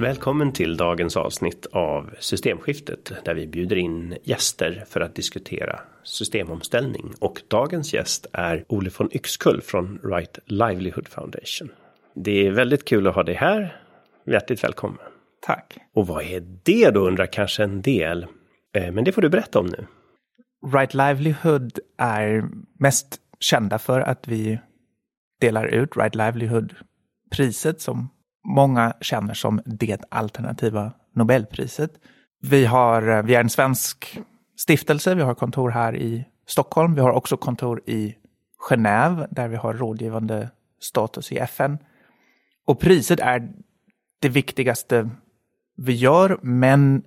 Välkommen till dagens avsnitt av Systemskiftet där vi bjuder in gäster för att diskutera systemomställning. Och dagens gäst är Ole von Yxkull från Right Livelihood Foundation. Det är väldigt kul att ha dig här. Hjärtligt välkommen. Tack. Och vad är det då undrar kanske en del. Eh, men det får du berätta om nu. Right Livelihood är mest kända för att vi delar ut Right Livelihood-priset som många känner som det alternativa Nobelpriset. Vi, har, eh, vi är en svensk stiftelse, vi har kontor här i Stockholm, vi har också kontor i Genève där vi har rådgivande status i FN. Och priset är det viktigaste vi gör, men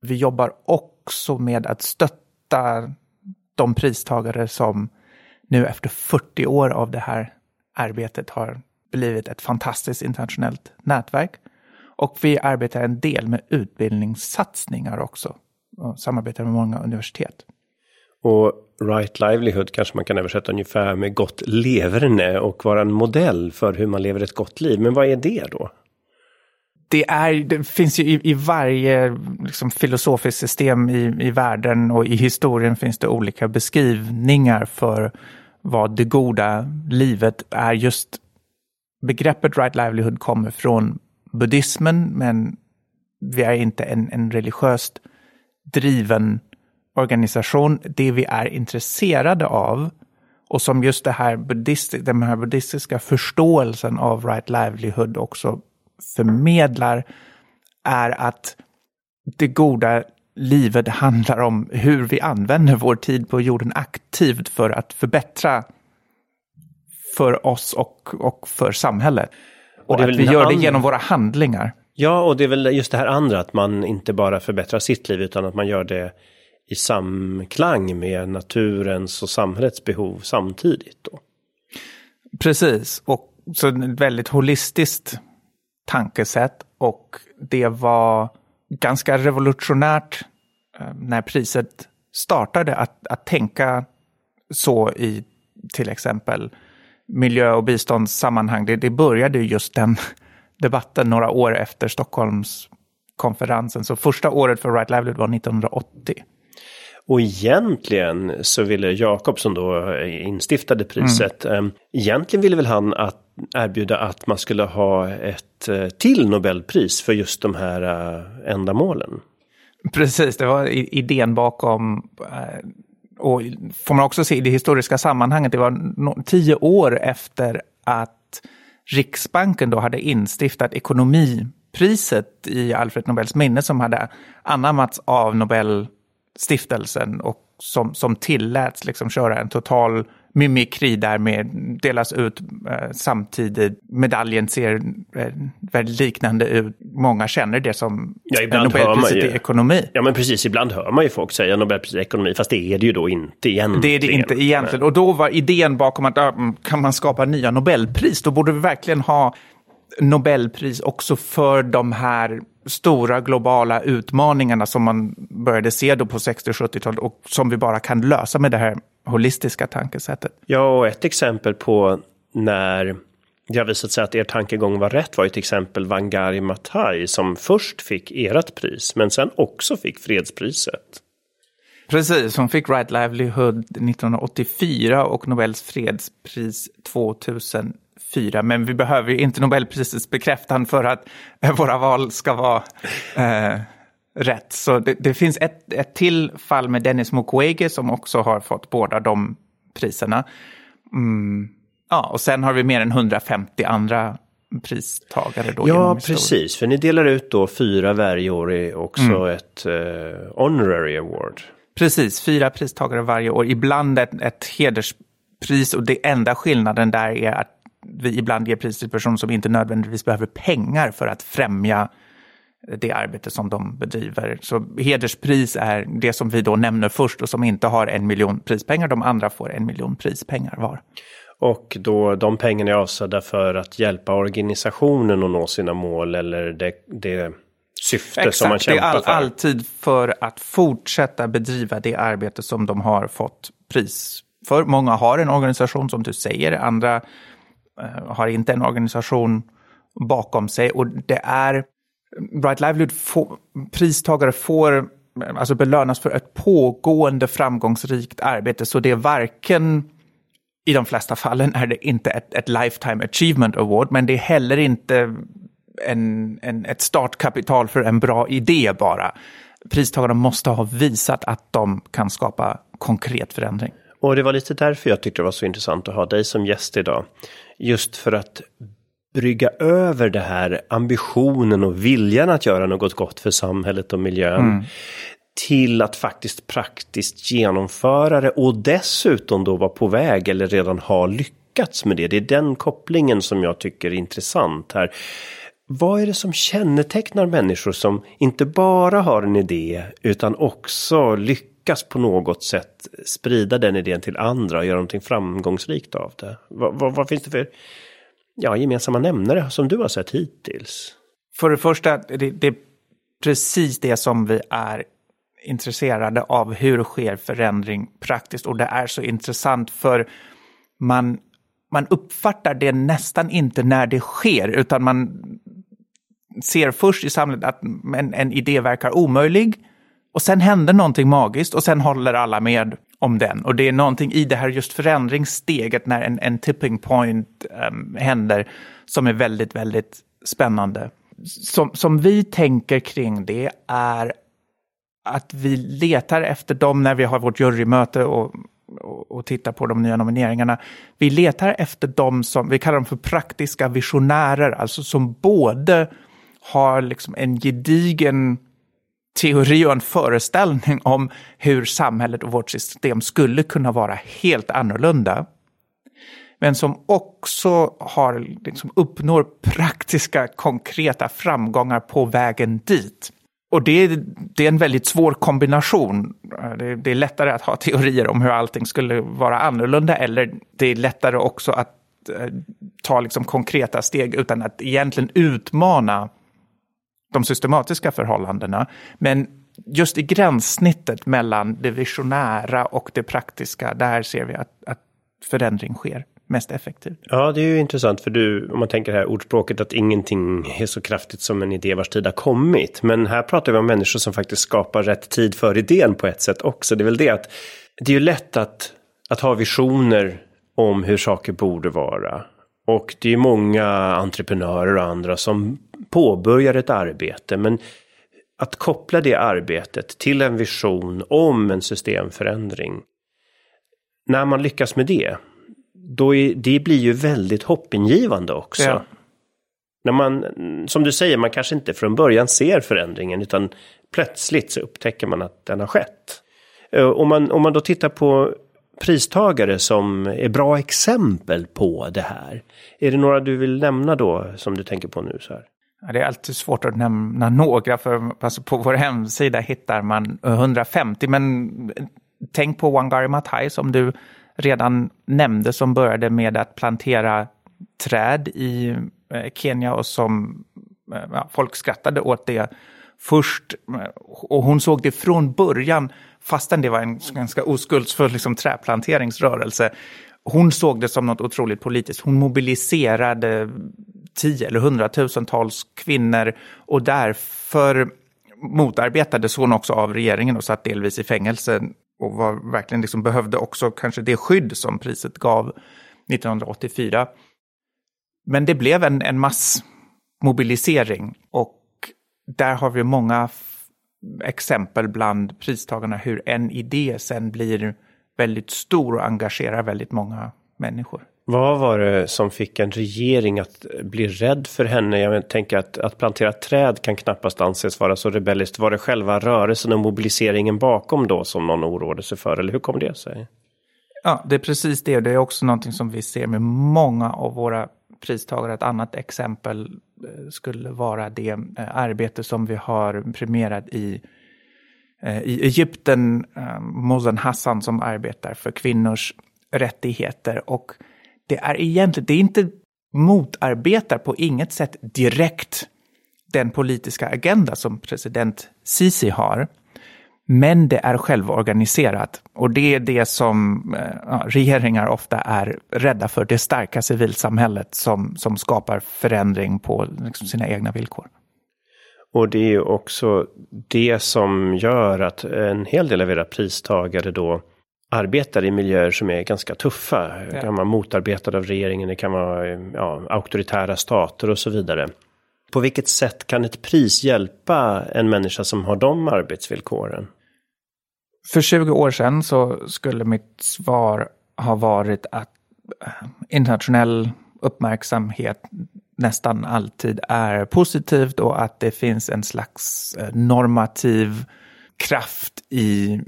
vi jobbar också med att stötta de pristagare som nu efter 40 år av det här arbetet har blivit ett fantastiskt internationellt nätverk. Och vi arbetar en del med utbildningssatsningar också och samarbetar med många universitet. Och right livelihood kanske man kan översätta ungefär med gott leverne och vara en modell för hur man lever ett gott liv. Men vad är det då? Det, är, det finns ju i, i varje liksom, filosofiskt system i, i världen och i historien finns det olika beskrivningar för vad det goda livet är. Just begreppet right livelihood kommer från buddhismen, men vi är inte en, en religiöst driven organisation. Det vi är intresserade av och som just det här buddhistiska, den här buddhistiska förståelsen av right livelihood också förmedlar är att det goda livet handlar om hur vi använder vår tid på jorden aktivt för att förbättra för oss och, och för samhället. Och, och att vi gör det genom våra handlingar. Ja, och det är väl just det här andra att man inte bara förbättrar sitt liv utan att man gör det i samklang med naturens och samhällets behov samtidigt. Då. Precis, och så ett väldigt holistiskt tankesätt och det var ganska revolutionärt eh, när priset startade att, att tänka så i till exempel miljö och biståndssammanhang. Det, det började just den debatten några år efter Stockholmskonferensen. Så första året för Right Livelihood var 1980. Och egentligen så ville Jakob som då instiftade priset, mm. egentligen ville väl han att erbjuda att man skulle ha ett eh, till Nobelpris för just de här eh, ändamålen. Precis, det var idén bakom eh, och får man också se i det historiska sammanhanget, det var tio år efter att Riksbanken då hade instiftat ekonomipriset i Alfred Nobels minne som hade anammats av Nobelstiftelsen och som, som tilläts liksom köra en total mimikri där med delas ut eh, samtidigt. Medaljen ser eh, väldigt liknande ut. Många känner det som ja, Nobelpriset i ekonomi. Ja, men precis. Ibland hör man ju folk säga Nobelpriset i ekonomi, fast det är det ju då inte egentligen. Det är det inte egentligen. Och då var idén bakom att mm, kan man skapa nya Nobelpris, då borde vi verkligen ha Nobelpris också för de här stora globala utmaningarna som man började se då på 60 och 70-talet och som vi bara kan lösa med det här holistiska tankesättet. Ja, och ett exempel på när det har visat sig att er tankegång var rätt var ju till exempel Wangari Maathai som först fick ert pris men sen också fick fredspriset. Precis, hon fick Right Livelihood 1984 och Nobels fredspris 2004. Men vi behöver ju inte Nobelprisets bekräftan för att våra val ska vara eh, rätt. Så det, det, finns ett, ett till fall med Dennis Mukwege som också har fått båda de priserna. Mm. Ja, och sen har vi mer än 150 andra pristagare. Då ja, precis. För ni delar ut då fyra varje år också mm. ett uh, honorary award. Precis, fyra pristagare varje år. Ibland ett, ett hederspris och det enda skillnaden där är att vi ibland ger pris till personer som inte nödvändigtvis behöver pengar för att främja det arbete som de bedriver. Så hederspris är det som vi då nämner först och som inte har en miljon prispengar. De andra får en miljon prispengar var. Och då de pengarna är avsedda för att hjälpa organisationen att nå sina mål eller det, det syfte Exakt, som man kämpar för? Exakt, det är all, alltid för att fortsätta bedriva det arbete som de har fått pris för. Många har en organisation som du säger, andra Eh, har inte en organisation bakom sig och det är Bright Livelihood få, pristagare får eh, alltså belönas för ett pågående framgångsrikt arbete, så det är varken i de flesta fallen är det inte ett, ett Lifetime Achievement Award, men det är heller inte en, en, ett startkapital för en bra idé bara. Pristagarna måste ha visat att de kan skapa konkret förändring. Och det var lite därför jag tyckte det var så intressant att ha dig som gäst idag. Just för att brygga över det här ambitionen och viljan att göra något gott för samhället och miljön. Mm. Till att faktiskt praktiskt genomföra det och dessutom då vara på väg eller redan ha lyckats med det. Det är den kopplingen som jag tycker är intressant här. Vad är det som kännetecknar människor som inte bara har en idé utan också lyckas på något sätt sprida den idén till andra och göra någonting framgångsrikt av det? Vad, vad, vad finns det för ja, gemensamma nämnare som du har sett hittills? För det första, det, det är precis det som vi är intresserade av. Hur sker förändring praktiskt? Och det är så intressant för man, man uppfattar det nästan inte när det sker, utan man ser först i samhället att en, en idé verkar omöjlig och sen händer någonting magiskt och sen håller alla med om den. Och det är någonting i det här just förändringssteget när en, en tipping point um, händer som är väldigt, väldigt spännande. Som, som vi tänker kring det är att vi letar efter dem när vi har vårt jurymöte och, och, och tittar på de nya nomineringarna. Vi letar efter dem som, vi kallar dem för praktiska visionärer, alltså som både har liksom en gedigen teori och en föreställning om hur samhället och vårt system skulle kunna vara helt annorlunda. Men som också har, liksom uppnår praktiska, konkreta framgångar på vägen dit. Och det är, det är en väldigt svår kombination. Det, det, är lättare att ha teorier om hur allting skulle vara annorlunda, eller det är lättare också att eh, ta liksom konkreta steg utan att egentligen utmana de systematiska förhållandena. Men just i gränssnittet mellan det visionära och det praktiska, där ser vi att, att förändring sker mest effektivt. Ja, det är ju intressant för du, om man tänker här ordspråket att ingenting är så kraftigt som en idé vars tid har kommit. Men här pratar vi om människor som faktiskt skapar rätt tid för idén på ett sätt också. Det är väl det att det är ju lätt att, att ha visioner om hur saker borde vara. Och det är många entreprenörer och andra som påbörjar ett arbete. Men att koppla det arbetet till en vision om en systemförändring. När man lyckas med det, då är, det blir ju väldigt hoppingivande också. Ja. När man, som du säger, man kanske inte från början ser förändringen utan plötsligt så upptäcker man att den har skett. Eh, om man, om man då tittar på pristagare som är bra exempel på det här. Är det några du vill nämna då som du tänker på nu? så här? Det är alltid svårt att nämna några, för alltså på vår hemsida hittar man 150, men tänk på Wangari Maathai som du redan nämnde, som började med att plantera träd i eh, Kenya och som eh, ja, folk skrattade åt det först. Och hon såg det från början, fastän det var en ganska oskuldsfull liksom, träplanteringsrörelse. Hon såg det som något otroligt politiskt. Hon mobiliserade tio eller hundratusentals kvinnor och därför motarbetades hon också av regeringen och satt delvis i fängelse och var verkligen liksom behövde också kanske det skydd som priset gav 1984. Men det blev en, en massmobilisering och där har vi många exempel bland pristagarna hur en idé sen blir väldigt stor och engagerar väldigt många människor. Vad var det som fick en regering att bli rädd för henne? Jag tänker att, att plantera träd kan knappast anses vara så rebelliskt. Var det själva rörelsen och mobiliseringen bakom då som någon oroade sig för? Eller hur kom det sig? Ja, det är precis det. Det är också någonting som vi ser med många av våra pristagare. Ett annat exempel eh, skulle vara det eh, arbete som vi har premierat i eh, i Egypten, Mozan Hassan som arbetar för kvinnors rättigheter. Och det är egentligen, det är inte motarbetar på inget sätt direkt den politiska agenda som president Sisi har. Men det är självorganiserat och det är det som eh, ja, regeringar ofta är rädda för, det starka civilsamhället som, som skapar förändring på liksom, sina egna villkor. Och det är ju också det som gör att en hel del av era pristagare då arbetar i miljöer som är ganska tuffa. Det kan vara motarbetade av regeringen, det kan vara ja, auktoritära stater och så vidare. På vilket sätt kan ett pris hjälpa en människa som har de arbetsvillkoren? För 20 år sedan så skulle mitt svar ha varit att eh, internationell uppmärksamhet nästan alltid är positivt och att det finns en slags eh, normativ kraft i,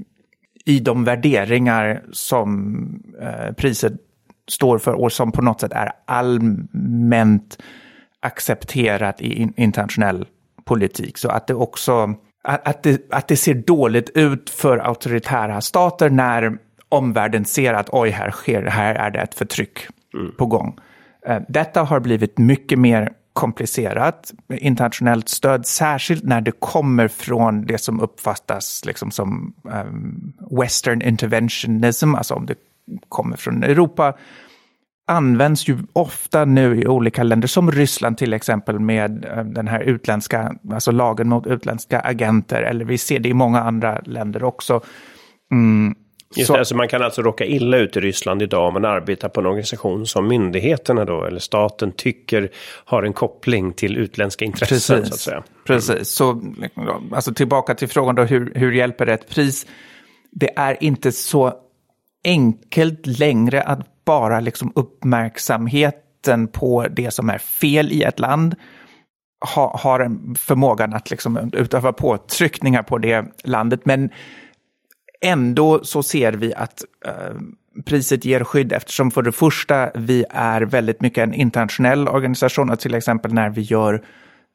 i de värderingar som eh, priset står för och som på något sätt är allmänt accepterat i internationell politik. Så att det också att det, att det ser dåligt ut för auktoritära stater när omvärlden ser att oj, här sker, här är det ett förtryck mm. på gång. Eh, detta har blivit mycket mer komplicerat internationellt stöd, särskilt när det kommer från det som uppfattas liksom som um, western interventionism, alltså om det kommer från Europa, används ju ofta nu i olika länder, som Ryssland till exempel med eh, den här utländska, alltså lagen mot utländska agenter, eller vi ser det i många andra länder också. Mm. Just så, det, alltså man kan alltså råka illa ut i Ryssland idag om man arbetar på en organisation som myndigheterna då, eller staten tycker har en koppling till utländska intressen. Precis, så att säga. Precis. Så alltså tillbaka till frågan då, hur, hur hjälper det ett pris? Det är inte så enkelt längre att bara liksom uppmärksamheten på det som är fel i ett land ha, har en förmågan att liksom utöva påtryckningar på det landet. Men ändå så ser vi att eh, priset ger skydd eftersom för det första vi är väldigt mycket en internationell organisation, till exempel när vi gör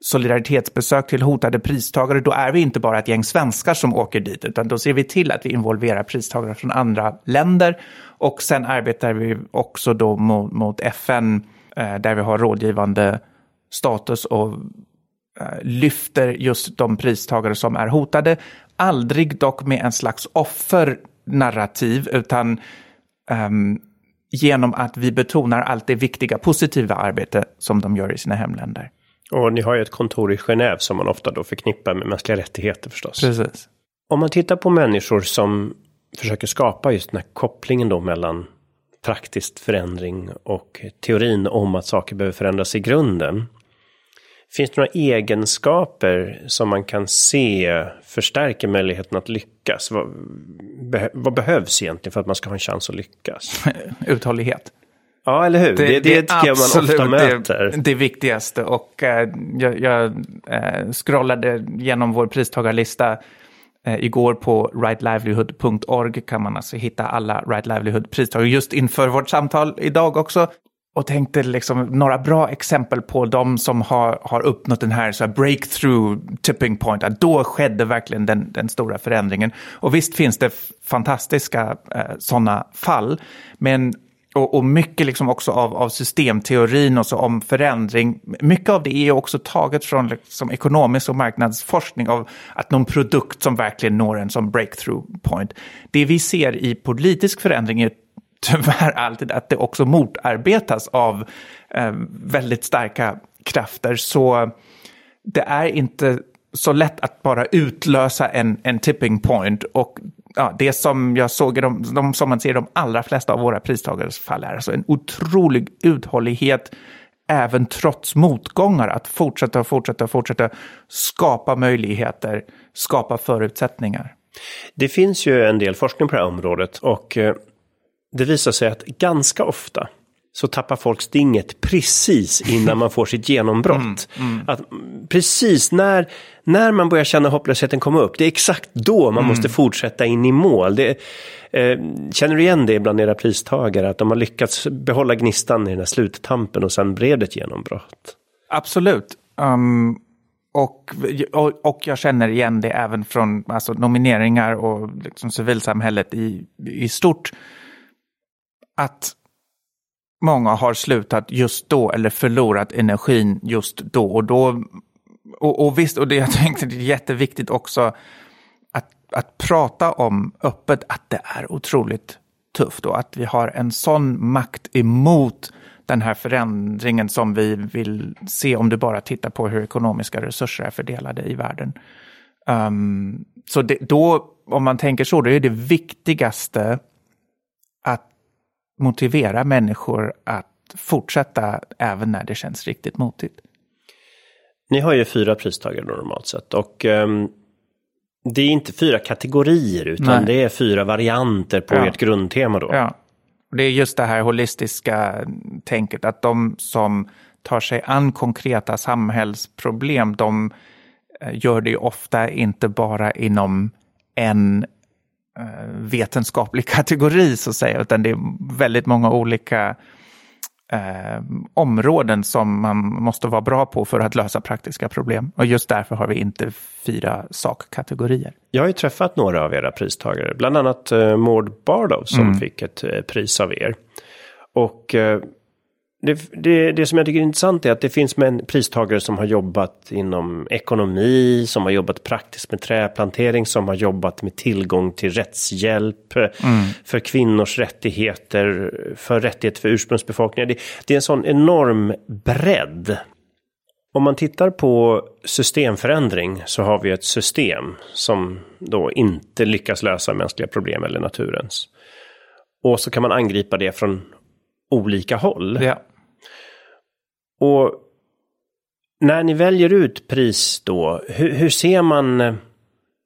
solidaritetsbesök till hotade pristagare, då är vi inte bara ett gäng svenskar som åker dit, utan då ser vi till att vi involverar pristagare från andra länder. Och sen arbetar vi också då mot, mot FN, eh, där vi har rådgivande status och lyfter just de pristagare som är hotade. Aldrig dock med en slags offernarrativ, utan um, genom att vi betonar allt det viktiga positiva arbete som de gör i sina hemländer. Och ni har ju ett kontor i Genève som man ofta då förknippar med mänskliga rättigheter förstås. Precis. Om man tittar på människor som försöker skapa just den här kopplingen då mellan praktisk förändring och teorin om att saker behöver förändras i grunden. Finns det några egenskaper som man kan se förstärker möjligheten att lyckas? Vad, be, vad behövs egentligen för att man ska ha en chans att lyckas? Uthållighet. Ja, eller hur? Det, det, det, det tycker jag man ofta möter. Det, det viktigaste. Och äh, jag, jag äh, scrollade genom vår pristagarlista äh, igår på rightlivelihood.org kan man alltså hitta alla Right Livelihood-pristagare just inför vårt samtal idag också. Och tänkte liksom några bra exempel på de som har, har uppnått den här, så här breakthrough tipping point. Att då skedde verkligen den, den stora förändringen. Och visst finns det fantastiska eh, sådana fall. Men och, och, mycket liksom också av, av systemteorin och så om förändring. Mycket av det är också taget från liksom ekonomisk och marknadsforskning av att någon produkt som verkligen når en som breakthrough point. Det vi ser i politisk förändring är tyvärr alltid att det också motarbetas av eh, väldigt starka krafter. Så det är inte så lätt att bara utlösa en, en tipping point. Och ja, det som jag såg i de, de, som man ser i de allra flesta av våra pristagares fall är alltså en otrolig uthållighet även trots motgångar, att fortsätta och fortsätta och fortsätta skapa möjligheter, skapa förutsättningar. Det finns ju en del forskning på det här området och eh, det visar sig att ganska ofta så tappar folk stinget precis innan man får sitt genombrott. Mm, mm. Att precis när, när man börjar känna hopplösheten komma upp, det är exakt då man mm. måste fortsätta in i mål. Det, eh, känner du igen det bland era pristagare, att de har lyckats behålla gnistan i den här sluttampen och sen blev det ett genombrott? Absolut. Um, och, och, och, jag känner igen det även från alltså, nomineringar och liksom civilsamhället i, i stort. Att många har slutat just då eller förlorat energin just då och då. Och, och visst, och det jag tänkte det är jätteviktigt också att, att prata om öppet att det är otroligt tufft och att vi har en sån makt emot den här förändringen som vi vill se om du bara tittar på hur ekonomiska resurser är fördelade i världen. Um, så det, då, om man tänker så, då är det viktigaste motivera människor att fortsätta även när det känns riktigt motigt. Ni har ju fyra pristagare normalt sett och um, det är inte fyra kategorier utan Nej. det är fyra varianter på ja. ert grundtema då. Ja. Det är just det här holistiska tänket att de som tar sig an konkreta samhällsproblem, de eh, gör det ofta inte bara inom en vetenskaplig kategori så att säga, utan det är väldigt många olika eh, områden som man måste vara bra på för att lösa praktiska problem. Och just därför har vi inte fyra sakkategorier. Jag har ju träffat några av era pristagare, bland annat eh, Maud Bardow som mm. fick ett eh, pris av er. Och eh, det, det, det, som jag tycker är intressant är att det finns en pristagare som har jobbat inom ekonomi, som har jobbat praktiskt med träplantering, som har jobbat med tillgång till rättshjälp mm. för kvinnors rättigheter, för rättigheter för ursprungsbefolkningar. Det, det är en sån enorm bredd. Om man tittar på systemförändring så har vi ett system som då inte lyckas lösa mänskliga problem eller naturens. Och så kan man angripa det från olika håll. Ja. Och när ni väljer ut pris då, hur, hur ser man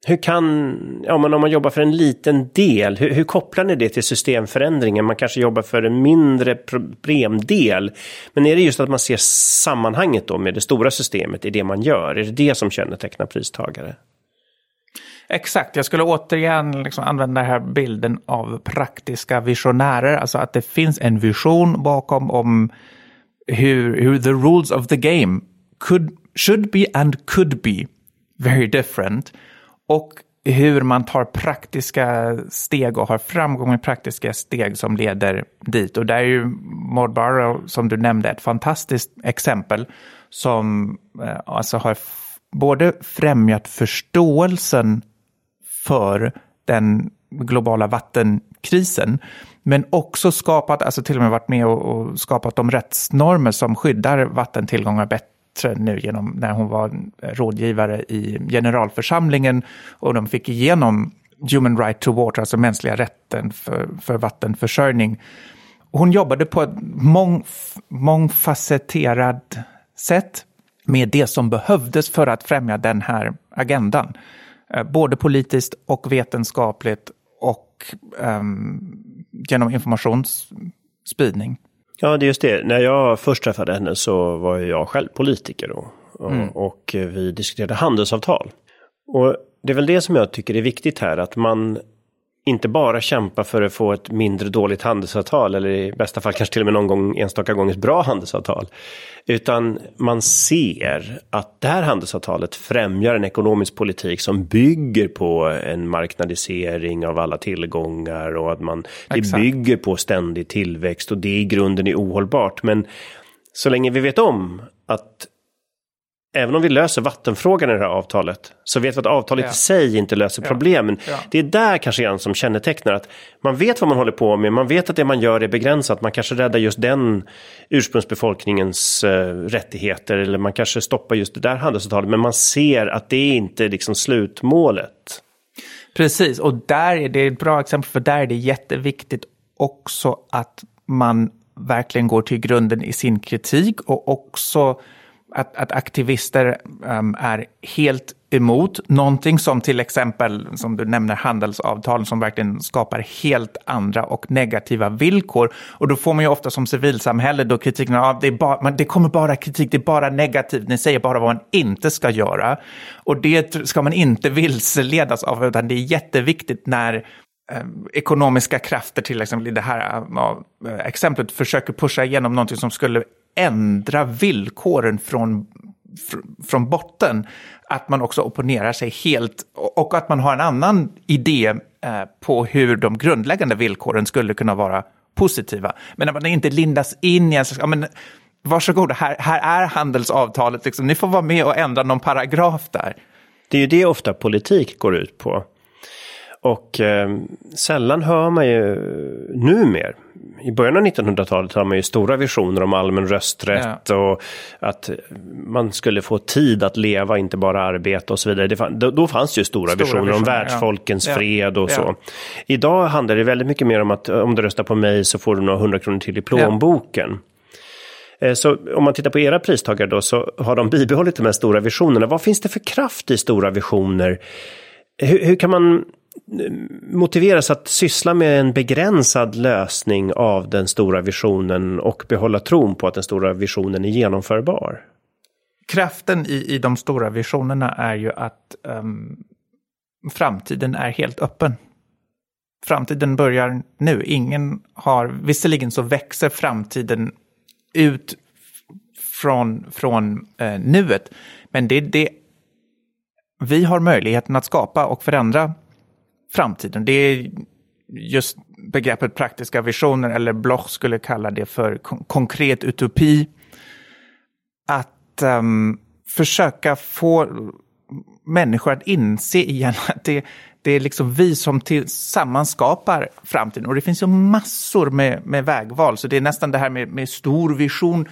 hur kan, ja men om man jobbar för en liten del, hur, hur, kopplar ni det till systemförändringen? Man kanske jobbar för en mindre problemdel. Men är det just att man ser sammanhanget då med det stora systemet i det man gör? Är det det som kännetecknar pristagare? Exakt, jag skulle återigen liksom använda den här bilden av praktiska visionärer. Alltså att det finns en vision bakom om hur, hur the rules of the game could, should be and could be very different. Och hur man tar praktiska steg och har framgång med praktiska steg som leder dit. Och där är ju Maud Barrow, som du nämnde, ett fantastiskt exempel som eh, alltså har både främjat förståelsen för den globala vattenkrisen. Men också skapat, alltså till och med varit med och, och skapat de rättsnormer som skyddar vattentillgångar bättre nu genom när hon var rådgivare i generalförsamlingen och de fick igenom human right to water, alltså mänskliga rätten för, för vattenförsörjning. Hon jobbade på ett mång, mångfacetterat sätt med det som behövdes för att främja den här agendan. Eh, både politiskt och vetenskapligt och um, genom informationsspridning. Ja, det är just det. När jag först träffade henne så var jag själv politiker då. Mm. Och vi diskuterade handelsavtal. Och det är väl det som jag tycker är viktigt här, att man inte bara kämpa för att få ett mindre dåligt handelsavtal eller i bästa fall kanske till och med någon gång enstaka gång ett bra handelsavtal. Utan man ser att det här handelsavtalet främjar en ekonomisk politik som bygger på en marknadisering av alla tillgångar och att man det bygger på ständig tillväxt och det i grunden är ohållbart. Men så länge vi vet om att även om vi löser vattenfrågan i det här avtalet så vet vi att avtalet ja. i sig inte löser ja. problemen. Ja. Det är där kanske grann som kännetecknar att man vet vad man håller på med, man vet att det man gör är begränsat, man kanske räddar just den ursprungsbefolkningens uh, rättigheter eller man kanske stoppar just det där handelsavtalet, men man ser att det är inte liksom slutmålet. Precis, och där är det ett bra exempel, för där är det jätteviktigt också att man verkligen går till grunden i sin kritik och också att, att aktivister um, är helt emot någonting som till exempel, som du nämner, handelsavtal som verkligen skapar helt andra och negativa villkor. Och då får man ju ofta som civilsamhälle då kritiken av det, är bara, det kommer bara kritik, det är bara negativt, ni säger bara vad man inte ska göra. Och det ska man inte vilseledas av, utan det är jätteviktigt när ehm, ekonomiska krafter, till exempel i det här exemplet, försöker pusha igenom någonting som skulle ändra villkoren från, fr från botten. Att man också opponerar sig helt och att man har en annan idé eh, på hur de grundläggande villkoren skulle kunna vara positiva. Men att man inte lindas in i en ja, men, varsågod, här, här är handelsavtalet, liksom, ni får vara med och ändra någon paragraf där. Det är ju det ofta politik går ut på. Och eh, sällan hör man ju numer. I början av 1900-talet har man ju stora visioner om allmän rösträtt ja. och att man skulle få tid att leva, inte bara arbeta och så vidare. Fann, då, då, fanns ju stora, stora visioner, visioner om världsfolkens ja. fred och så. Idag handlar det väldigt mycket mer om att om du röstar på mig så får du några hundra kronor till i plånboken. Eh, så om man tittar på era pristagare då så har de bibehållit de här stora visionerna. Vad finns det för kraft i stora visioner? Hur, hur kan man eh, motiveras att syssla med en begränsad lösning av den stora visionen och behålla tron på att den stora visionen är genomförbar? Kraften i, i de stora visionerna är ju att um, framtiden är helt öppen. Framtiden börjar nu. Ingen har, visserligen så växer framtiden ut från, från eh, nuet. Men det är det vi har möjligheten att skapa och förändra framtiden. Det är just begreppet praktiska visioner, eller Bloch skulle kalla det för konkret utopi. Att um, försöka få människor att inse igen att det, det är liksom vi som tillsammans skapar framtiden. Och det finns ju massor med, med vägval, så det är nästan det här med, med stor vision.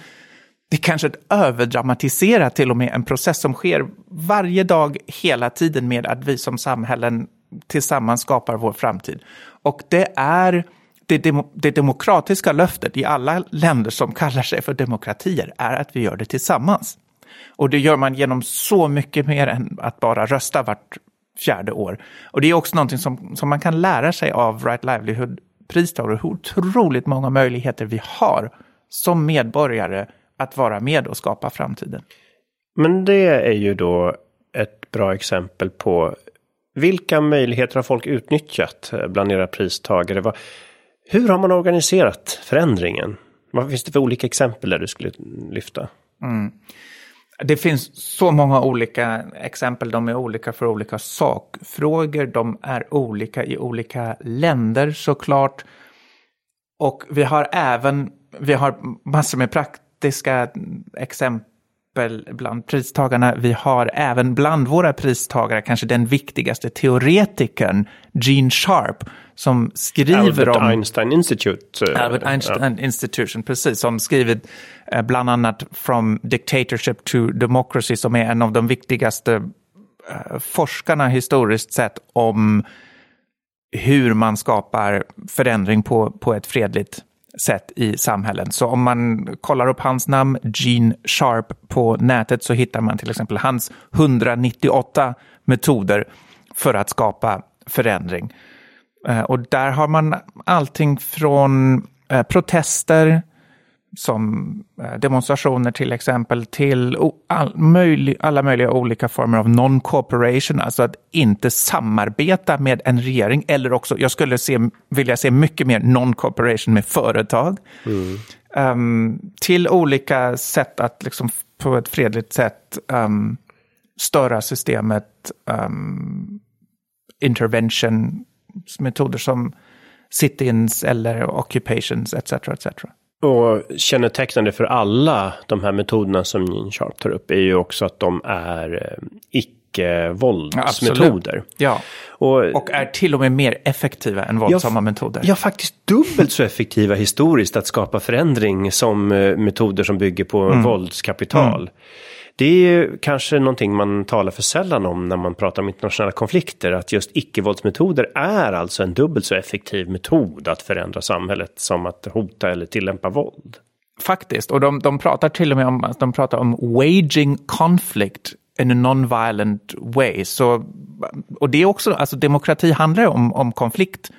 Det är kanske att överdramatisera till och med en process som sker varje dag hela tiden med att vi som samhällen tillsammans skapar vår framtid. Och det är det, dem det demokratiska löftet i alla länder som kallar sig för demokratier är att vi gör det tillsammans. Och det gör man genom så mycket mer än att bara rösta vart fjärde år. Och det är också någonting som, som man kan lära sig av Right Livelihood-pristagare, hur otroligt många möjligheter vi har som medborgare att vara med och skapa framtiden. Men det är ju då ett bra exempel på vilka möjligheter har folk utnyttjat eh, bland era pristagare? Hur har man organiserat förändringen? Vad finns det för olika exempel där du skulle lyfta? Mm. Det finns så många olika exempel. De är olika för olika sakfrågor. De är olika i olika länder såklart. Och vi har även vi har massor med praktiska exempel bland pristagarna. Vi har även bland våra pristagare kanske den viktigaste teoretikern, Gene Sharp, som skriver Albert om... Einstein Institute. Eh, Albert Einstein ja. Institution, precis. Som skrivit eh, bland annat From Dictatorship to Democracy, som är en av de viktigaste eh, forskarna historiskt sett om hur man skapar förändring på, på ett fredligt sätt i samhällen. Så om man kollar upp hans namn, Gene Sharp, på nätet så hittar man till exempel hans 198 metoder för att skapa förändring. Eh, och där har man allting från eh, protester, som eh, demonstrationer till exempel, till all möjlig, alla möjliga olika former av non-cooperation, alltså att inte samarbeta med en regering, eller också, jag skulle se, vilja se mycket mer non-cooperation med företag, mm. um, till olika sätt att liksom på ett fredligt sätt um, störa systemet, um, intervention, metoder som sit-ins eller occupations etc. etc. Och kännetecknande för alla de här metoderna som Gene Sharp tar upp är ju också att de är eh, icke-våldsmetoder. Ja, och, och, är till och med mer effektiva än våldsamma ja, metoder. Ja, faktiskt dubbelt så effektiva historiskt att skapa förändring som eh, metoder som bygger på mm. våldskapital. Mm. Det är ju kanske någonting man talar för sällan om när man pratar om internationella konflikter. Att just icke-våldsmetoder är alltså en dubbelt så effektiv metod att förändra samhället som att hota eller tillämpa våld. Faktiskt, och de, de pratar till och med om, de pratar om waging conflict in a non-violent way. Så, och det är också, alltså demokrati handlar om, om konflikt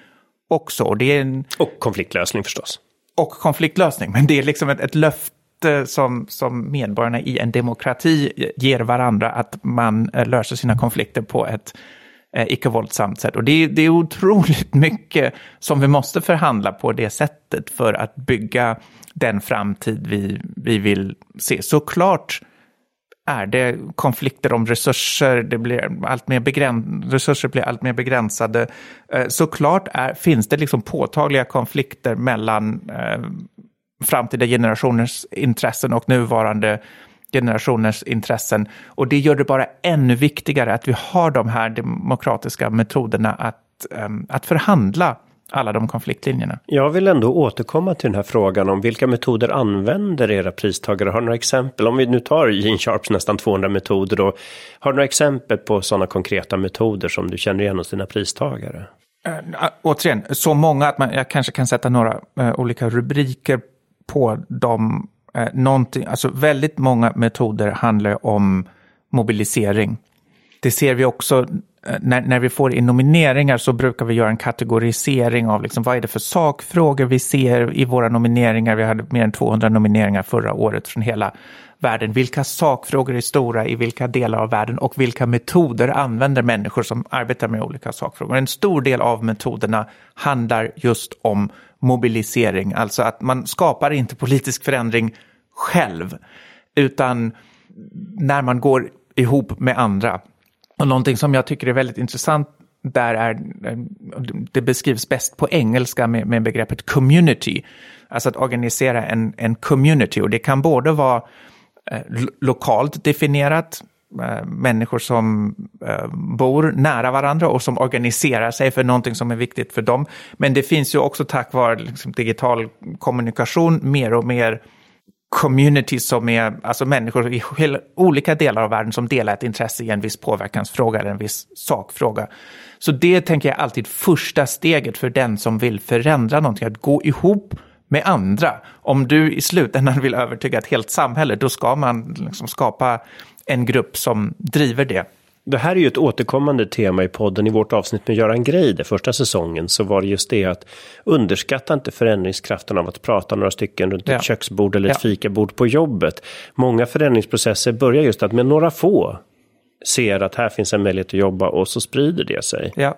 också. Och, det är en, och konfliktlösning förstås. Och konfliktlösning, men det är liksom ett, ett löfte som, som medborgarna i en demokrati ger varandra, att man eh, löser sina konflikter på ett eh, icke-våldsamt sätt. Och det, det är otroligt mycket som vi måste förhandla på det sättet för att bygga den framtid vi, vi vill se. Såklart är det konflikter om resurser, det blir allt mer begräns resurser blir allt mer begränsade. Eh, såklart är, finns det liksom påtagliga konflikter mellan eh, framtida generationers intressen och nuvarande generationers intressen. Och det gör det bara ännu viktigare att vi har de här demokratiska metoderna att att, um, att förhandla alla de konfliktlinjerna. Jag vill ändå återkomma till den här frågan om vilka metoder använder era pristagare? Har några exempel? Om vi nu tar Gene Sharps nästan 200 metoder då. Har du några exempel på sådana konkreta metoder som du känner igen hos dina pristagare? Äh, återigen, så många att man, jag kanske kan sätta några äh, olika rubriker på dem. eh, någonting, alltså väldigt många metoder handlar om mobilisering. Det ser vi också eh, när, när vi får in nomineringar så brukar vi göra en kategorisering av liksom, vad är det för sakfrågor vi ser i våra nomineringar. Vi hade mer än 200 nomineringar förra året från hela världen. Vilka sakfrågor är stora i vilka delar av världen och vilka metoder använder människor som arbetar med olika sakfrågor. En stor del av metoderna handlar just om mobilisering, alltså att man skapar inte politisk förändring själv, utan när man går ihop med andra. Och någonting som jag tycker är väldigt intressant där är, eh, det beskrivs bäst på engelska med, med begreppet community. Alltså att organisera en, en community och det kan både vara eh, lokalt definierat, Eh, människor som eh, bor nära varandra och som organiserar sig för någonting som är viktigt för dem. Men det finns ju också tack vare liksom, digital kommunikation mer och mer communities som är alltså människor i olika delar av världen som delar ett intresse i en viss påverkansfråga eller en viss sakfråga. Så det tänker jag alltid första steget för den som vill förändra någonting, att gå ihop med andra. Om du i slutändan vill övertyga ett helt samhälle, då ska man liksom skapa en grupp som driver det. Det här är ju ett återkommande tema i podden. I vårt avsnitt med Göran Greider första säsongen så var det just det att underskatta inte förändringskraften av att prata några stycken runt ja. ett köksbord eller ett ja. fikabord på jobbet. Många förändringsprocesser börjar just att med några få ser att här finns en möjlighet att jobba och så sprider det sig. Ja.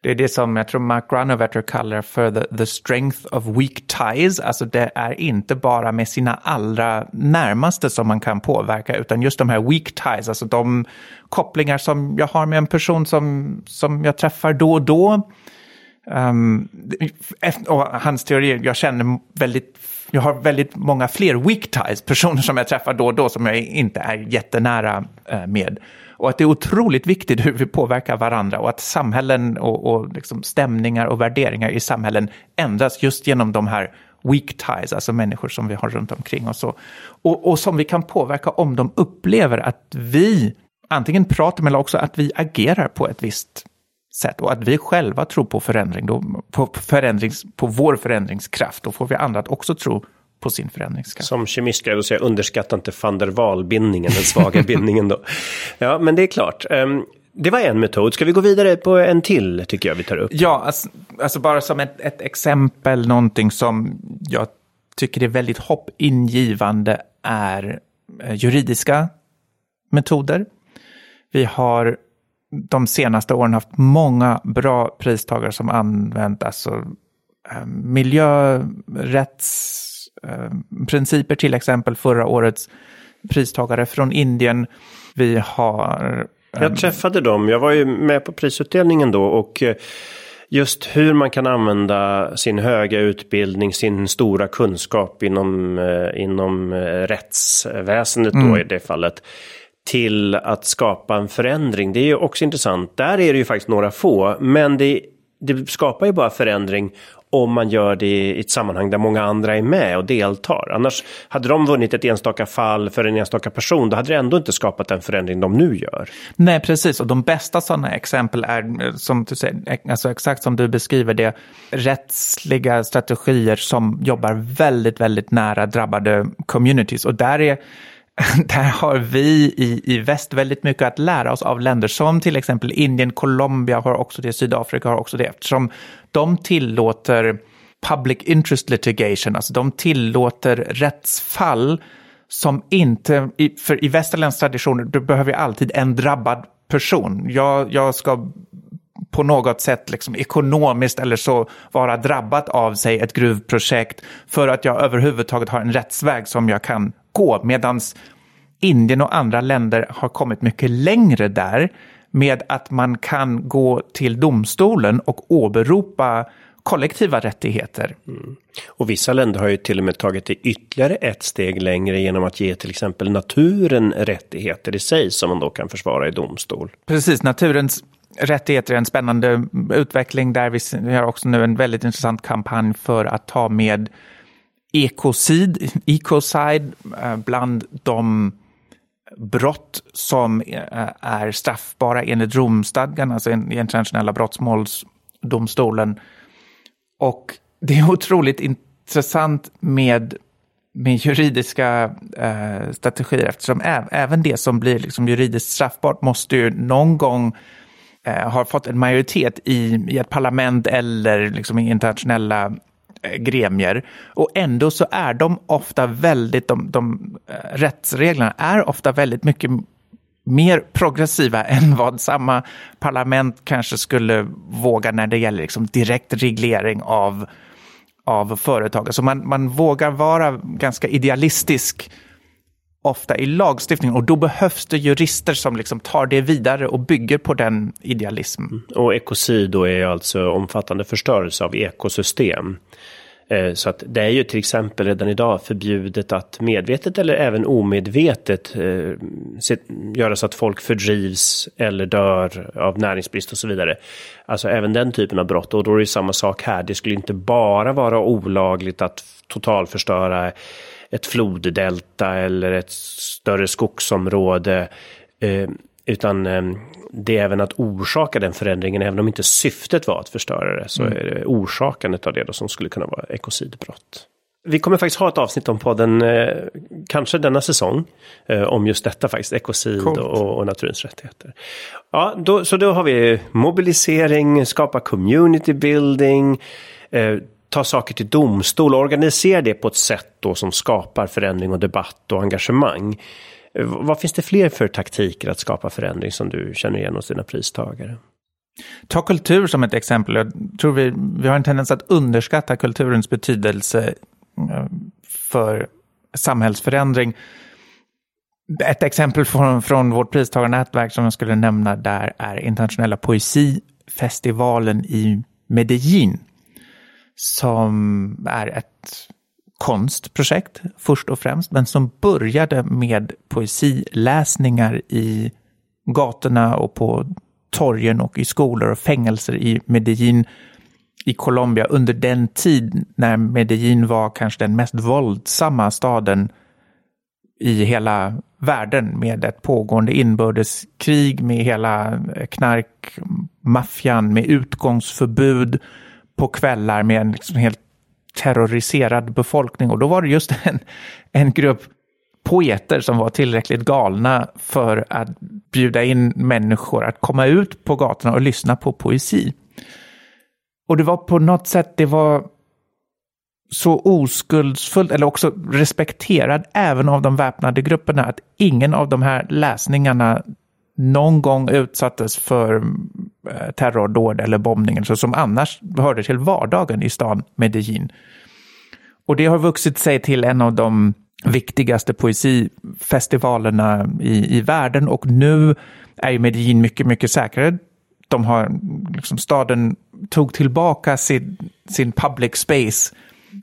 Det är det som jag tror Mark Granovetter kallar för the, the strength of weak ties. Alltså det är inte bara med sina allra närmaste som man kan påverka, utan just de här weak ties, alltså de kopplingar som jag har med en person som, som jag träffar då och då. Um, och hans teori, jag känner väldigt, jag har väldigt många fler weak ties, personer som jag träffar då och då som jag inte är jättenära eh, med. Och att det är otroligt viktigt hur vi påverkar varandra och att samhällen och, och liksom stämningar och värderingar i samhällen ändras just genom de här weak ties, alltså människor som vi har runt omkring oss. Och, och, och som vi kan påverka om de upplever att vi antingen pratar med eller också att vi agerar på ett visst sätt och att vi själva tror på förändring, då, på, förändrings, på vår förändringskraft. Då får vi andra att också tro på sin förändringskraft. Som kemist skulle jag säga, underskatta inte van der Waal-bindningen, den svaga bindningen då. Ja, men det är klart. Um, det var en metod. Ska vi gå vidare på en till, tycker jag vi tar upp? Ja, alltså, alltså bara som ett, ett, exempel, någonting som jag tycker är väldigt hoppingivande är eh, juridiska metoder. Vi har de senaste åren haft många bra pristagare som använt alltså, eh, miljörätts principer, till exempel förra årets pristagare från Indien. Vi har... Jag eh, träffade dem, jag var ju med på prisutdelningen då och eh, just hur man kan använda sin höga utbildning, sin stora kunskap inom, inom rättsväsendet då mm. i det fallet till att skapa en förändring. Det är ju också intressant. Där är det ju faktiskt några få, men det, det skapar ju bara förändring om man gör det i ett sammanhang där många andra är med och deltar. Annars hade de vunnit ett enstaka fall för en enstaka person, då hade det ändå inte skapat den förändring de nu gör. Nej, precis. Och de bästa sådana exempel är, eh, som du säger, eh, alltså exakt som du beskriver det, rättsliga strategier som jobbar väldigt, väldigt nära drabbade communities. Och där är där har vi i, i väst väldigt mycket att lära oss av länder som till exempel Indien, Colombia har också det, Sydafrika har också det, eftersom de tillåter public interest litigation, alltså de tillåter rättsfall som inte, för i västerländsk traditioner, då behöver vi alltid en drabbad person. Jag, jag ska på något sätt liksom ekonomiskt eller så vara drabbat av sig ett gruvprojekt för att jag överhuvudtaget har en rättsväg som jag kan gå. Medan Indien och andra länder har kommit mycket längre där med att man kan gå till domstolen och åberopa kollektiva rättigheter. Mm. Och vissa länder har ju till och med tagit det ytterligare ett steg längre genom att ge till exempel naturen rättigheter i sig som man då kan försvara i domstol. Precis, naturens rättigheter är en spännande utveckling där vi, har också nu en väldigt intressant kampanj för att ta med ekocid, ecocide eh, bland de brott som eh, är straffbara enligt Romstadgan, alltså internationella brottmålsdomstolen. Och det är otroligt intressant med, med juridiska eh, strategier eftersom även det som blir liksom juridiskt straffbart måste ju någon gång eh, ha fått en majoritet i, i ett parlament eller liksom i internationella Eh, gremier. Och ändå så är de ofta väldigt, de, de eh, rättsreglerna är ofta väldigt mycket mer progressiva än vad samma parlament kanske skulle våga när det gäller liksom direkt reglering av, av företag. Så man, man vågar vara ganska idealistisk ofta i lagstiftningen och då behövs det jurister som liksom tar det vidare och bygger på den idealismen. Mm. Och ekocid då är alltså omfattande förstörelse av ekosystem. Eh, så att det är ju till exempel redan idag förbjudet att medvetet eller även omedvetet eh, göra så att folk fördrivs eller dör av näringsbrist och så vidare. Alltså även den typen av brott. Och då är det samma sak här. Det skulle inte bara vara olagligt att totalförstöra ett floddelta eller ett större skogsområde. Eh, utan det är även att orsaka den förändringen, även om inte syftet var att förstöra det, så mm. är det orsakandet av det då som skulle kunna vara ekocidbrott. Vi kommer faktiskt ha ett avsnitt om podden, eh, kanske denna säsong, eh, om just detta faktiskt, ekocid och, och, naturens rättigheter. Ja, då, så då har vi mobilisering, skapa community building, eh, ta saker till domstol, och organisera det på ett sätt då som skapar förändring och debatt och engagemang. Eh, vad finns det fler för taktiker att skapa förändring som du känner igen hos dina pristagare? Ta kultur som ett exempel. Jag tror vi, vi har en tendens att underskatta kulturens betydelse eh, för samhällsförändring. Ett exempel från, från vårt pristagarnätverk som jag skulle nämna där är internationella poesifestivalen i Medellin. Som är ett konstprojekt först och främst, men som började med poesiläsningar i gatorna och på torgen och i skolor och fängelser i Medellin i Colombia under den tid när Medellin var kanske den mest våldsamma staden i hela världen med ett pågående inbördeskrig, med hela knarkmaffian, med utgångsförbud på kvällar, med en liksom helt terroriserad befolkning. Och då var det just en, en grupp poeter som var tillräckligt galna för att bjuda in människor att komma ut på gatorna och lyssna på poesi. Och det var på något sätt, det var så oskuldsfullt, eller också respekterad även av de väpnade grupperna, att ingen av de här läsningarna någon gång utsattes för eh, terrordåd eller bombningar, så som annars hörde till vardagen i stan Medellin. Och det har vuxit sig till en av de viktigaste poesifestivalerna i, i världen och nu är ju Medellin mycket, mycket säkrare. De har, liksom, staden tog tillbaka sin, sin public space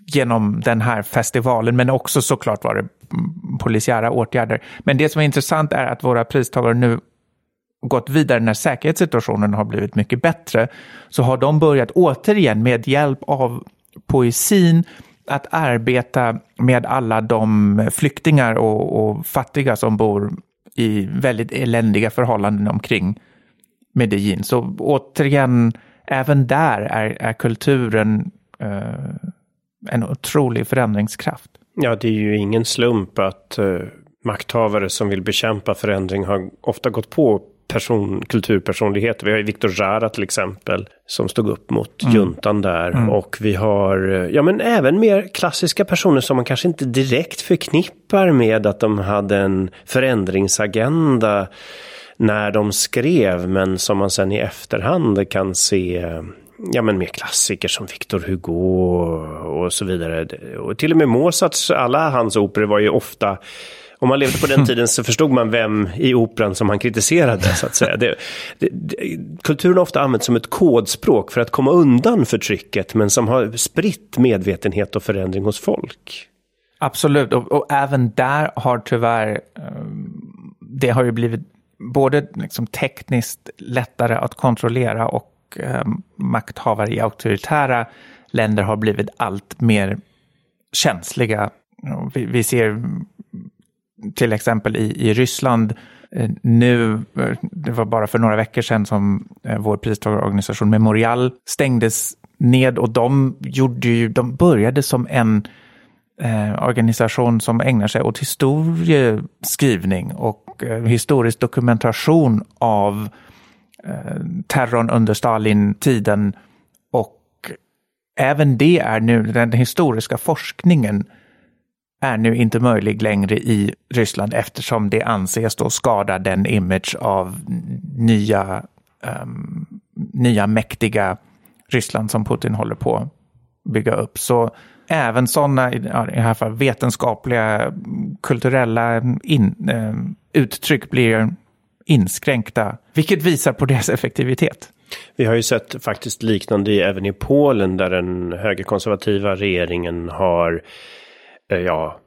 genom den här festivalen, men också såklart var det polisiära åtgärder. Men det som är intressant är att våra pristagare nu gått vidare när säkerhetssituationen har blivit mycket bättre, så har de börjat återigen med hjälp av poesin att arbeta med alla de flyktingar och, och fattiga som bor i väldigt eländiga förhållanden omkring Medellin. Så återigen, även där är, är kulturen eh, en otrolig förändringskraft. Ja, det är ju ingen slump att eh, makthavare som vill bekämpa förändring har ofta gått på person, kulturpersonligheter. Vi har ju Victor Jara till exempel som stod upp mot mm. juntan där. Mm. Och vi har, ja men även mer klassiska personer som man kanske inte direkt förknippar med att de hade en förändringsagenda när de skrev, men som man sen i efterhand kan se ja, men mer klassiker som Victor Hugo och så vidare. Och till och med Mozarts, alla hans operor var ju ofta om man levde på den tiden så förstod man vem i operan som han kritiserade. så att säga. Det, det, det, kulturen har ofta använts som ett kodspråk för att komma undan förtrycket men som har spritt medvetenhet och förändring hos folk. Absolut, och, och även där har tyvärr, um, det har ju blivit både liksom tekniskt lättare att kontrollera och eh, makthavare i auktoritära länder har blivit allt mer känsliga. Vi, vi ser till exempel i, i Ryssland eh, nu, eh, det var bara för några veckor sedan som eh, vår pristagarorganisation Memorial stängdes ned och de, gjorde ju, de började som en eh, organisation som ägnar sig åt historieskrivning och eh, historisk dokumentation av eh, terrorn under Stalin-tiden. Och även det är nu, den historiska forskningen är nu inte möjlig längre i Ryssland eftersom det anses då skada den image av nya, um, nya mäktiga Ryssland som Putin håller på att bygga upp. Så även sådana, i det här fallet vetenskapliga, kulturella in, eh, uttryck blir inskränkta, vilket visar på deras effektivitet. Vi har ju sett faktiskt liknande även i Polen där den högerkonservativa regeringen har ja,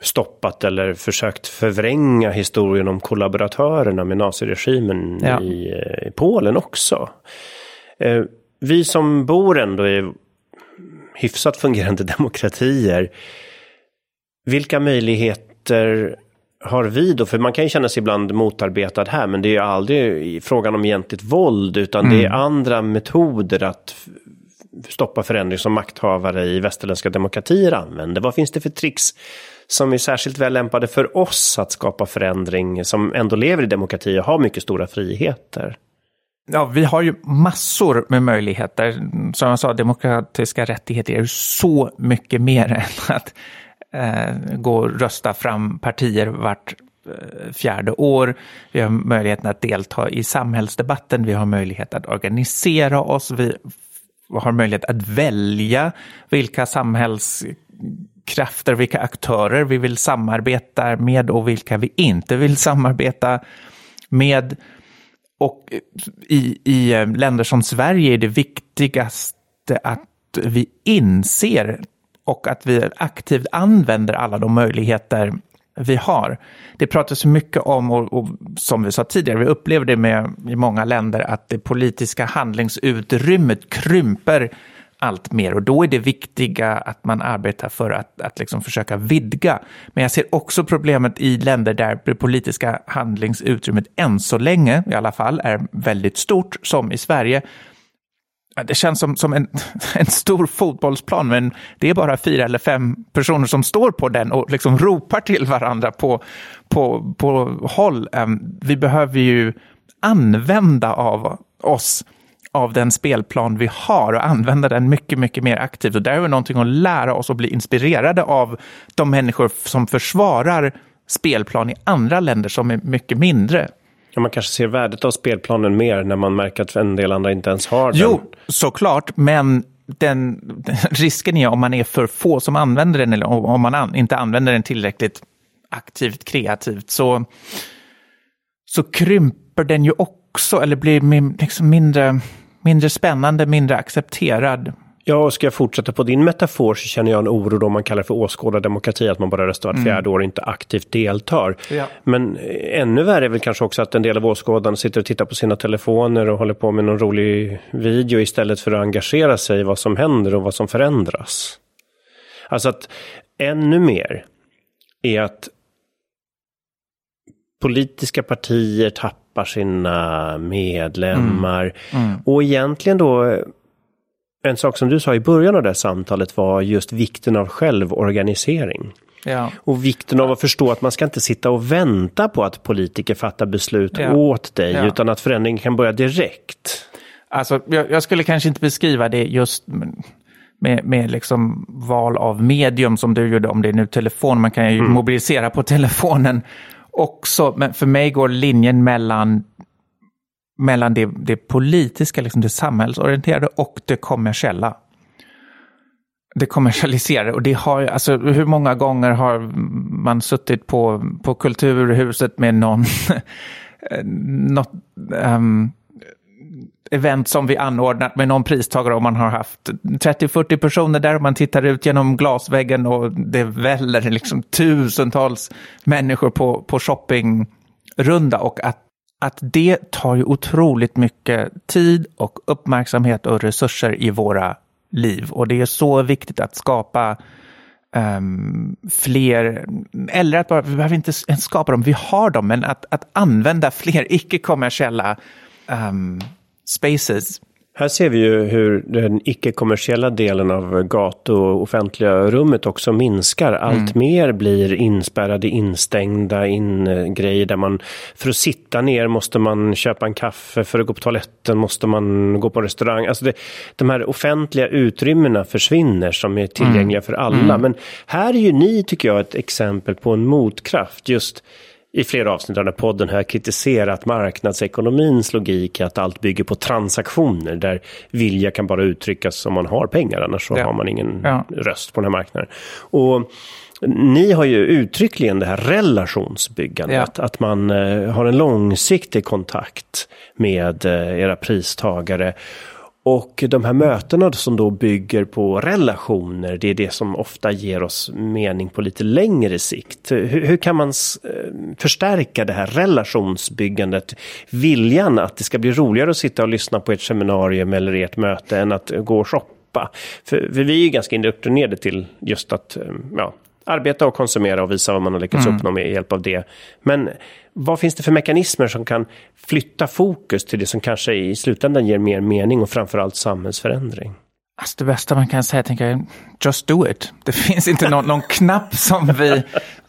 stoppat eller försökt förvränga historien om kollaboratörerna med naziregimen ja. i, eh, i Polen också. Eh, vi som bor ändå i hyfsat fungerande demokratier. Vilka möjligheter har vi då? För man kan ju känna sig ibland motarbetad här, men det är ju aldrig frågan om egentligt våld, utan mm. det är mm. andra metoder att stoppa förändring som makthavare i västerländska demokratier använder. Vad finns det för tricks som är särskilt väl lämpade för oss att skapa förändring som ändå lever i demokrati och har mycket stora friheter? Ja, vi har ju massor med möjligheter. Som jag sa, demokratiska rättigheter är ju så mycket mer än att eh, gå och rösta fram partier vart eh, fjärde år. Vi har möjligheten att delta i samhällsdebatten. Vi har möjlighet att organisera oss. Vi har möjlighet att välja vilka samhällskrafter, vilka aktörer vi vill samarbeta med och vilka vi inte vill samarbeta med. Och i, i eh, länder som Sverige är det viktigaste att vi inser och att vi aktivt använder alla de möjligheter vi har. Det pratas mycket om, och, och, som vi sa tidigare, vi upplever det med, i många länder, att det politiska handlingsutrymmet krymper allt mer och då är det viktiga att man arbetar för att, att liksom försöka vidga. Men jag ser också problemet i länder där det politiska handlingsutrymmet än så länge i alla fall är väldigt stort, som i Sverige. Det känns som, som en, en stor fotbollsplan, men det är bara fyra eller fem personer som står på den och liksom ropar till varandra på, på, på håll. Ehm, vi behöver ju använda av oss av den spelplan vi har och använda den mycket, mycket mer aktivt. Och där har vi någonting att lära oss och bli inspirerade av de människor som försvarar spelplan i andra länder som är mycket mindre. Ja, man kanske ser värdet av spelplanen mer när man märker att en del andra inte ens har den. Jo, såklart, men den, risken är om man är för få som använder den eller om man an, inte använder den tillräckligt aktivt, kreativt, så, så krymper den ju också, eller blir liksom mindre mindre spännande, mindre accepterad. Ja, och ska jag fortsätta på din metafor så känner jag en oro då man kallar för åskådardemokrati, att man bara röstar vart mm. fjärde år och inte aktivt deltar. Ja. Men ännu värre är väl kanske också att en del av åskådarna sitter och tittar på sina telefoner och håller på med någon rolig video istället för att engagera sig i vad som händer och vad som förändras. Alltså att ännu mer är att politiska partier tappar tappar sina medlemmar. Mm. Mm. Och egentligen då, en sak som du sa i början av det här samtalet var just vikten av självorganisering. Ja. Och vikten av att förstå att man ska inte sitta och vänta på att politiker fattar beslut ja. åt dig, ja. utan att förändringen kan börja direkt. Alltså, jag, jag, skulle kanske inte beskriva det just med, med liksom val av medium som du gjorde, om det är nu telefon, man kan ju mm. mobilisera på telefonen också, men för mig går linjen mellan, mellan det, det politiska, liksom det samhällsorienterade och det kommersiella. Det kommersialiserade. Och det har, alltså, hur många gånger har man suttit på, på Kulturhuset med någon, något, um, event som vi anordnat med någon pristagare och man har haft 30-40 personer där och man tittar ut genom glasväggen och det väller liksom tusentals människor på, på shoppingrunda och att att det tar ju otroligt mycket tid och uppmärksamhet och resurser i våra liv. Och det är så viktigt att skapa um, fler, eller att bara, vi behöver inte ens skapa dem, vi har dem, men att, att använda fler icke-kommersiella um, spaces här ser vi ju hur den icke-kommersiella delen av gatu och offentliga rummet också minskar. Allt mm. mer blir inspärrade, instängda, in grejer där man för att sitta ner måste man köpa en kaffe, för att gå på toaletten måste man gå på restaurang. Alltså det, de här offentliga utrymmena försvinner som är tillgängliga mm. för alla. Mm. Men här är ju ni, tycker jag, ett exempel på en motkraft. Just i flera avsnitt av den här podden har jag kritiserat marknadsekonomins logik att allt bygger på transaktioner där vilja kan bara uttryckas om man har pengar annars så ja. har man ingen ja. röst på den här marknaden. Och ni har ju uttryckligen det här relationsbyggandet, ja. att man eh, har en långsiktig kontakt med eh, era pristagare och de här mötena som då bygger på relationer, det är det som ofta ger oss mening på lite längre sikt. Hur, hur, kan man eh, förstärka det här relationsbyggandet? Viljan att det ska bli roligare att sitta och lyssna på ett seminarium eller ert möte än att gå och shoppa. För, för vi är ju ganska indoktrinerade till just att eh, ja, arbeta och konsumera och visa vad man har lyckats mm. uppnå med hjälp av det. Men vad finns det för mekanismer som kan flytta fokus till det som kanske i slutändan ger mer mening och framförallt samhällsförändring? Alltså det bästa man kan säga, tänker jag, just do it. Det finns inte någon, någon knapp som vi,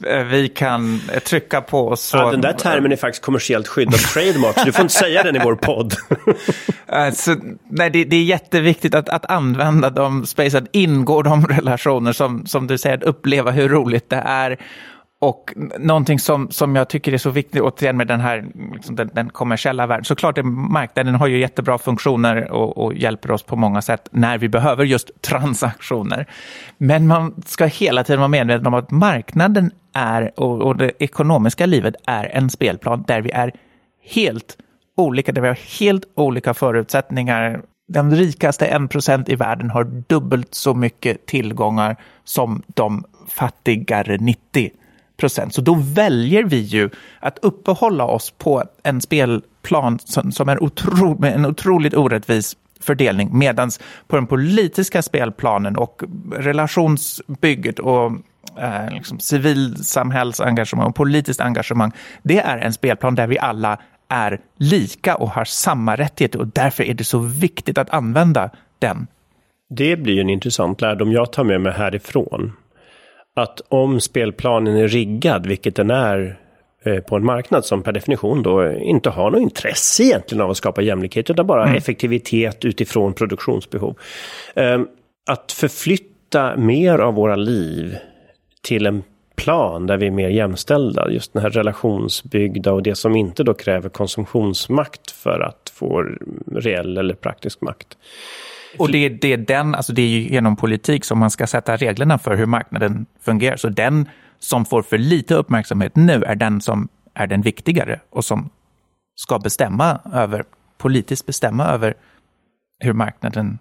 eh, vi kan trycka på. Så... Ja, den där termen är faktiskt kommersiellt skyddad trademark, så du får inte säga den i vår podd. alltså, nej, det, det, är jätteviktigt att, att använda de space, att ingå de relationer som, som du säger, att uppleva hur roligt det är och någonting som, som jag tycker är så viktigt, återigen med den här liksom den, den, kommersiella världen, såklart är marknaden har ju jättebra funktioner och, och, hjälper oss på många sätt när vi behöver just transaktioner. Men man ska hela tiden vara medveten om att marknaden är, och, och det ekonomiska livet är en spelplan där vi är helt olika, där vi har helt olika förutsättningar. Den rikaste 1% i världen har dubbelt så mycket tillgångar som de fattigare 90 procent. Så då väljer vi ju att uppehålla oss på en spelplan som, som är otro, med en otroligt orättvis fördelning. Medan på den politiska spelplanen och relationsbygget och eh, liksom civilsamhällsengagemang och politiskt engagemang, det är en spelplan där vi alla är lika och har samma rättigheter och därför är det så viktigt att använda den. Det blir en intressant lärdom jag tar med mig härifrån att om spelplanen är riggad, vilket den är eh, på en marknad som per definition då inte har något intresse egentligen av att skapa jämlikhet utan bara mm. effektivitet utifrån produktionsbehov. Ehm, att förflytta mer av våra liv till en plan där vi är mer jämställda, just den här relationsbyggda och det som inte då kräver konsumtionsmakt för att få reell eller praktisk makt. Och det, det, är den, alltså det är ju genom politik som man ska sätta reglerna för hur marknaden fungerar. Så den som får för lite uppmärksamhet nu är den som är den viktigare och som ska bestämma över, politiskt bestämma över hur marknaden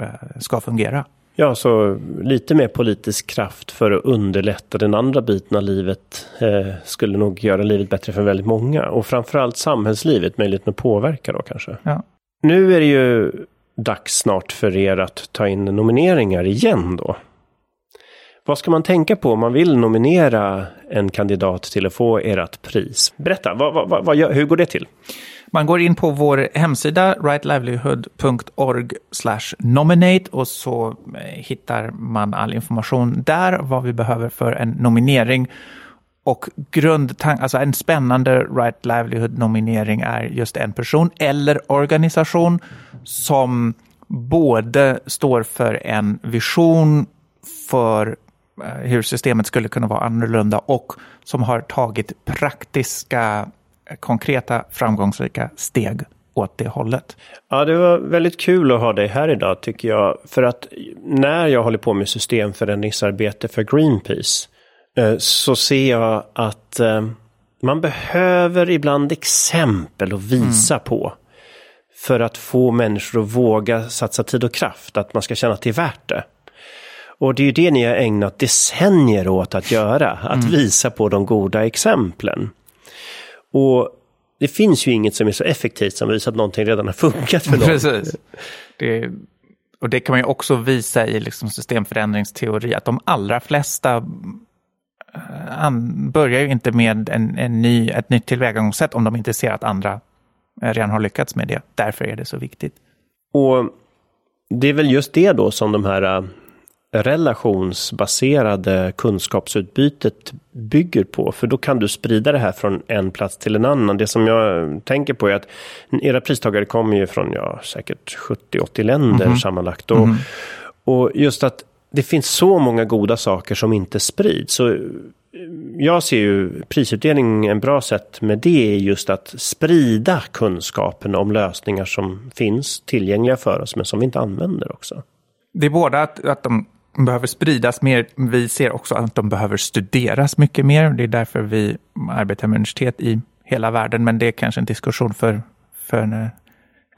eh, ska fungera. Ja, så lite mer politisk kraft för att underlätta den andra biten av livet eh, skulle nog göra livet bättre för väldigt många. Och framförallt samhällslivet, möjligheten att påverka då kanske. Ja. Nu är det ju dags snart för er att ta in nomineringar igen då. Vad ska man tänka på om man vill nominera en kandidat till att få ert pris? Berätta, vad, vad, vad, hur går det till? Man går in på vår hemsida rightlivelihood.org nominate och så eh, hittar man all information där, vad vi behöver för en nominering. Och grundtanken, alltså en spännande Right Livelihood-nominering är just en person eller organisation som både står för en vision för eh, hur systemet skulle kunna vara annorlunda och som har tagit praktiska, konkreta, framgångsrika steg åt det hållet. Ja, det var väldigt kul att ha dig här idag tycker jag. För att när jag håller på med systemförändringsarbete för Greenpeace så ser jag att eh, man behöver ibland exempel att visa mm. på. För att få människor att våga satsa tid och kraft, att man ska känna att det är värt det. Och det är ju det ni har ägnat decennier åt att göra, att mm. visa på de goda exemplen. Och det finns ju inget som är så effektivt som visar att någonting redan har funkat för någon. Precis. Det, och det kan man ju också visa i liksom systemförändringsteori, att de allra flesta han börjar ju inte med en, en ny, ett nytt tillvägagångssätt om de inte ser att andra redan har lyckats med det. Därför är det så viktigt. Och det är väl just det då som de här äh, relationsbaserade kunskapsutbytet bygger på. För då kan du sprida det här från en plats till en annan. Det som jag tänker på är att era pristagare kommer ju från ja, säkert 70-80 länder mm -hmm. sammanlagt. Och, mm -hmm. och just att det finns så många goda saker som inte sprids. Så eh, jag ser ju prisutdelning en bra sätt med det är just att sprida kunskapen om lösningar som finns tillgängliga för oss men som vi inte använder också. Det är både att, att de behöver spridas mer. Vi ser också att de behöver studeras mycket mer. Det är därför vi arbetar med universitet i hela världen. Men det är kanske en diskussion för, för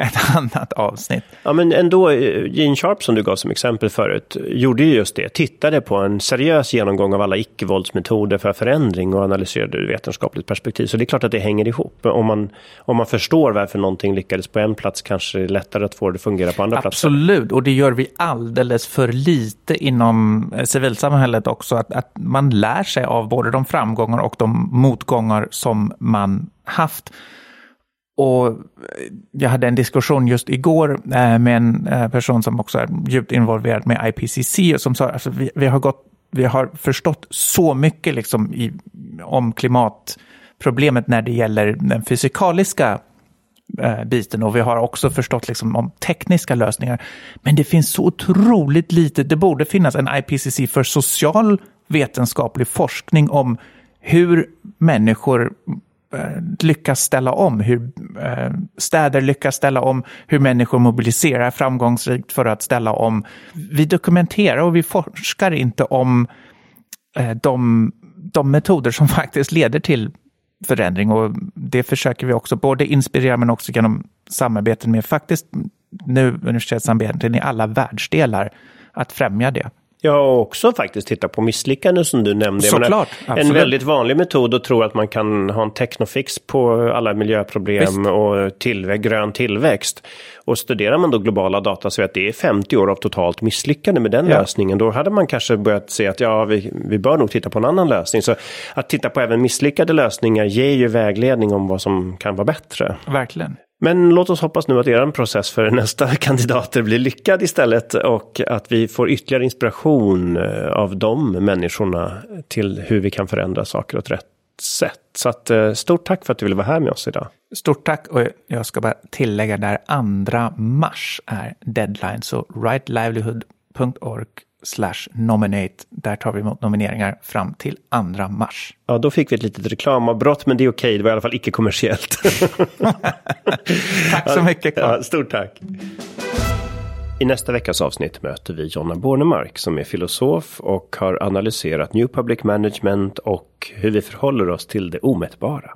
ett annat avsnitt. Ja men ändå, eh, Gene Sharp som du gav som exempel förut, gjorde ju just det. Tittade på en seriös genomgång av alla icke-våldsmetoder för förändring och analyserade ur vetenskapligt perspektiv. Så det är klart att det hänger ihop. Om man, om man förstår varför någonting lyckades på en plats kanske det är lättare att få det att fungera på andra Absolut. platser. Absolut, och det gör vi alldeles för lite inom eh, civilsamhället också. Att, att man lär sig av både de framgångar och de motgångar som man haft. Och eh, jag hade en diskussion just igår eh, med en eh, person som också är djupt involverad med IPCC och som sa att alltså, vi, vi, har gått, vi har förstått så mycket liksom i, om klimatproblemet när det gäller den fysikaliska biten och vi har också förstått liksom om tekniska lösningar. Men det finns så otroligt lite, det borde finnas en IPCC för social vetenskaplig forskning om hur människor Eh, lyckas ställa om, hur eh, städer lyckas ställa om, hur människor mobiliserar framgångsrikt för att ställa om. Vi dokumenterar och vi forskar inte om eh, de, de metoder som faktiskt leder till förändring och det försöker vi också både inspirera men också genom samarbeten med faktiskt nu universitetssamarbeten i alla världsdelar att främja det. Jag har också faktiskt tittat på misslyckanden som du nämnde. Såklart, en väldigt vanlig metod att tro att man kan ha en technofix på alla miljöproblem Visst. och tillvä grön tillväxt. Och studerar man då globala data så är det är 50 år av totalt misslyckande med den ja. lösningen. Då hade man kanske börjat se att ja, vi, vi bör nog titta på en annan lösning. Så att titta på även misslyckade lösningar ger ju vägledning om vad som kan vara bättre. Verkligen. Men låt oss hoppas nu att er process för nästa kandidater blir lyckad istället och att vi får ytterligare inspiration eh, av de människorna till hur vi kan förändra saker åt rätt sätt. Så att, eh, stort tack för att du ville vara här med oss idag. Stort tack och jag ska bara tillägga där 2 mars är deadline så rightlivelihood.org slash nominate. Där tar vi emot nomineringar fram till 2 mars. Ja, då fick vi ett litet reklamavbrott, men det är okej. Det var i alla fall icke kommersiellt. tack så mycket. Ja, stort tack. I nästa veckas avsnitt möter vi Jonna Bornemark som är filosof och har analyserat New Public Management och hur vi förhåller oss till det omätbara.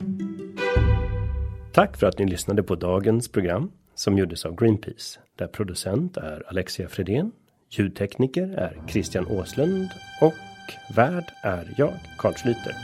Tack för att ni lyssnade på dagens program som gjordes av Greenpeace där producent är Alexia Fredén Ljudtekniker är Christian Åslund och värd är jag, Carl Schlyter.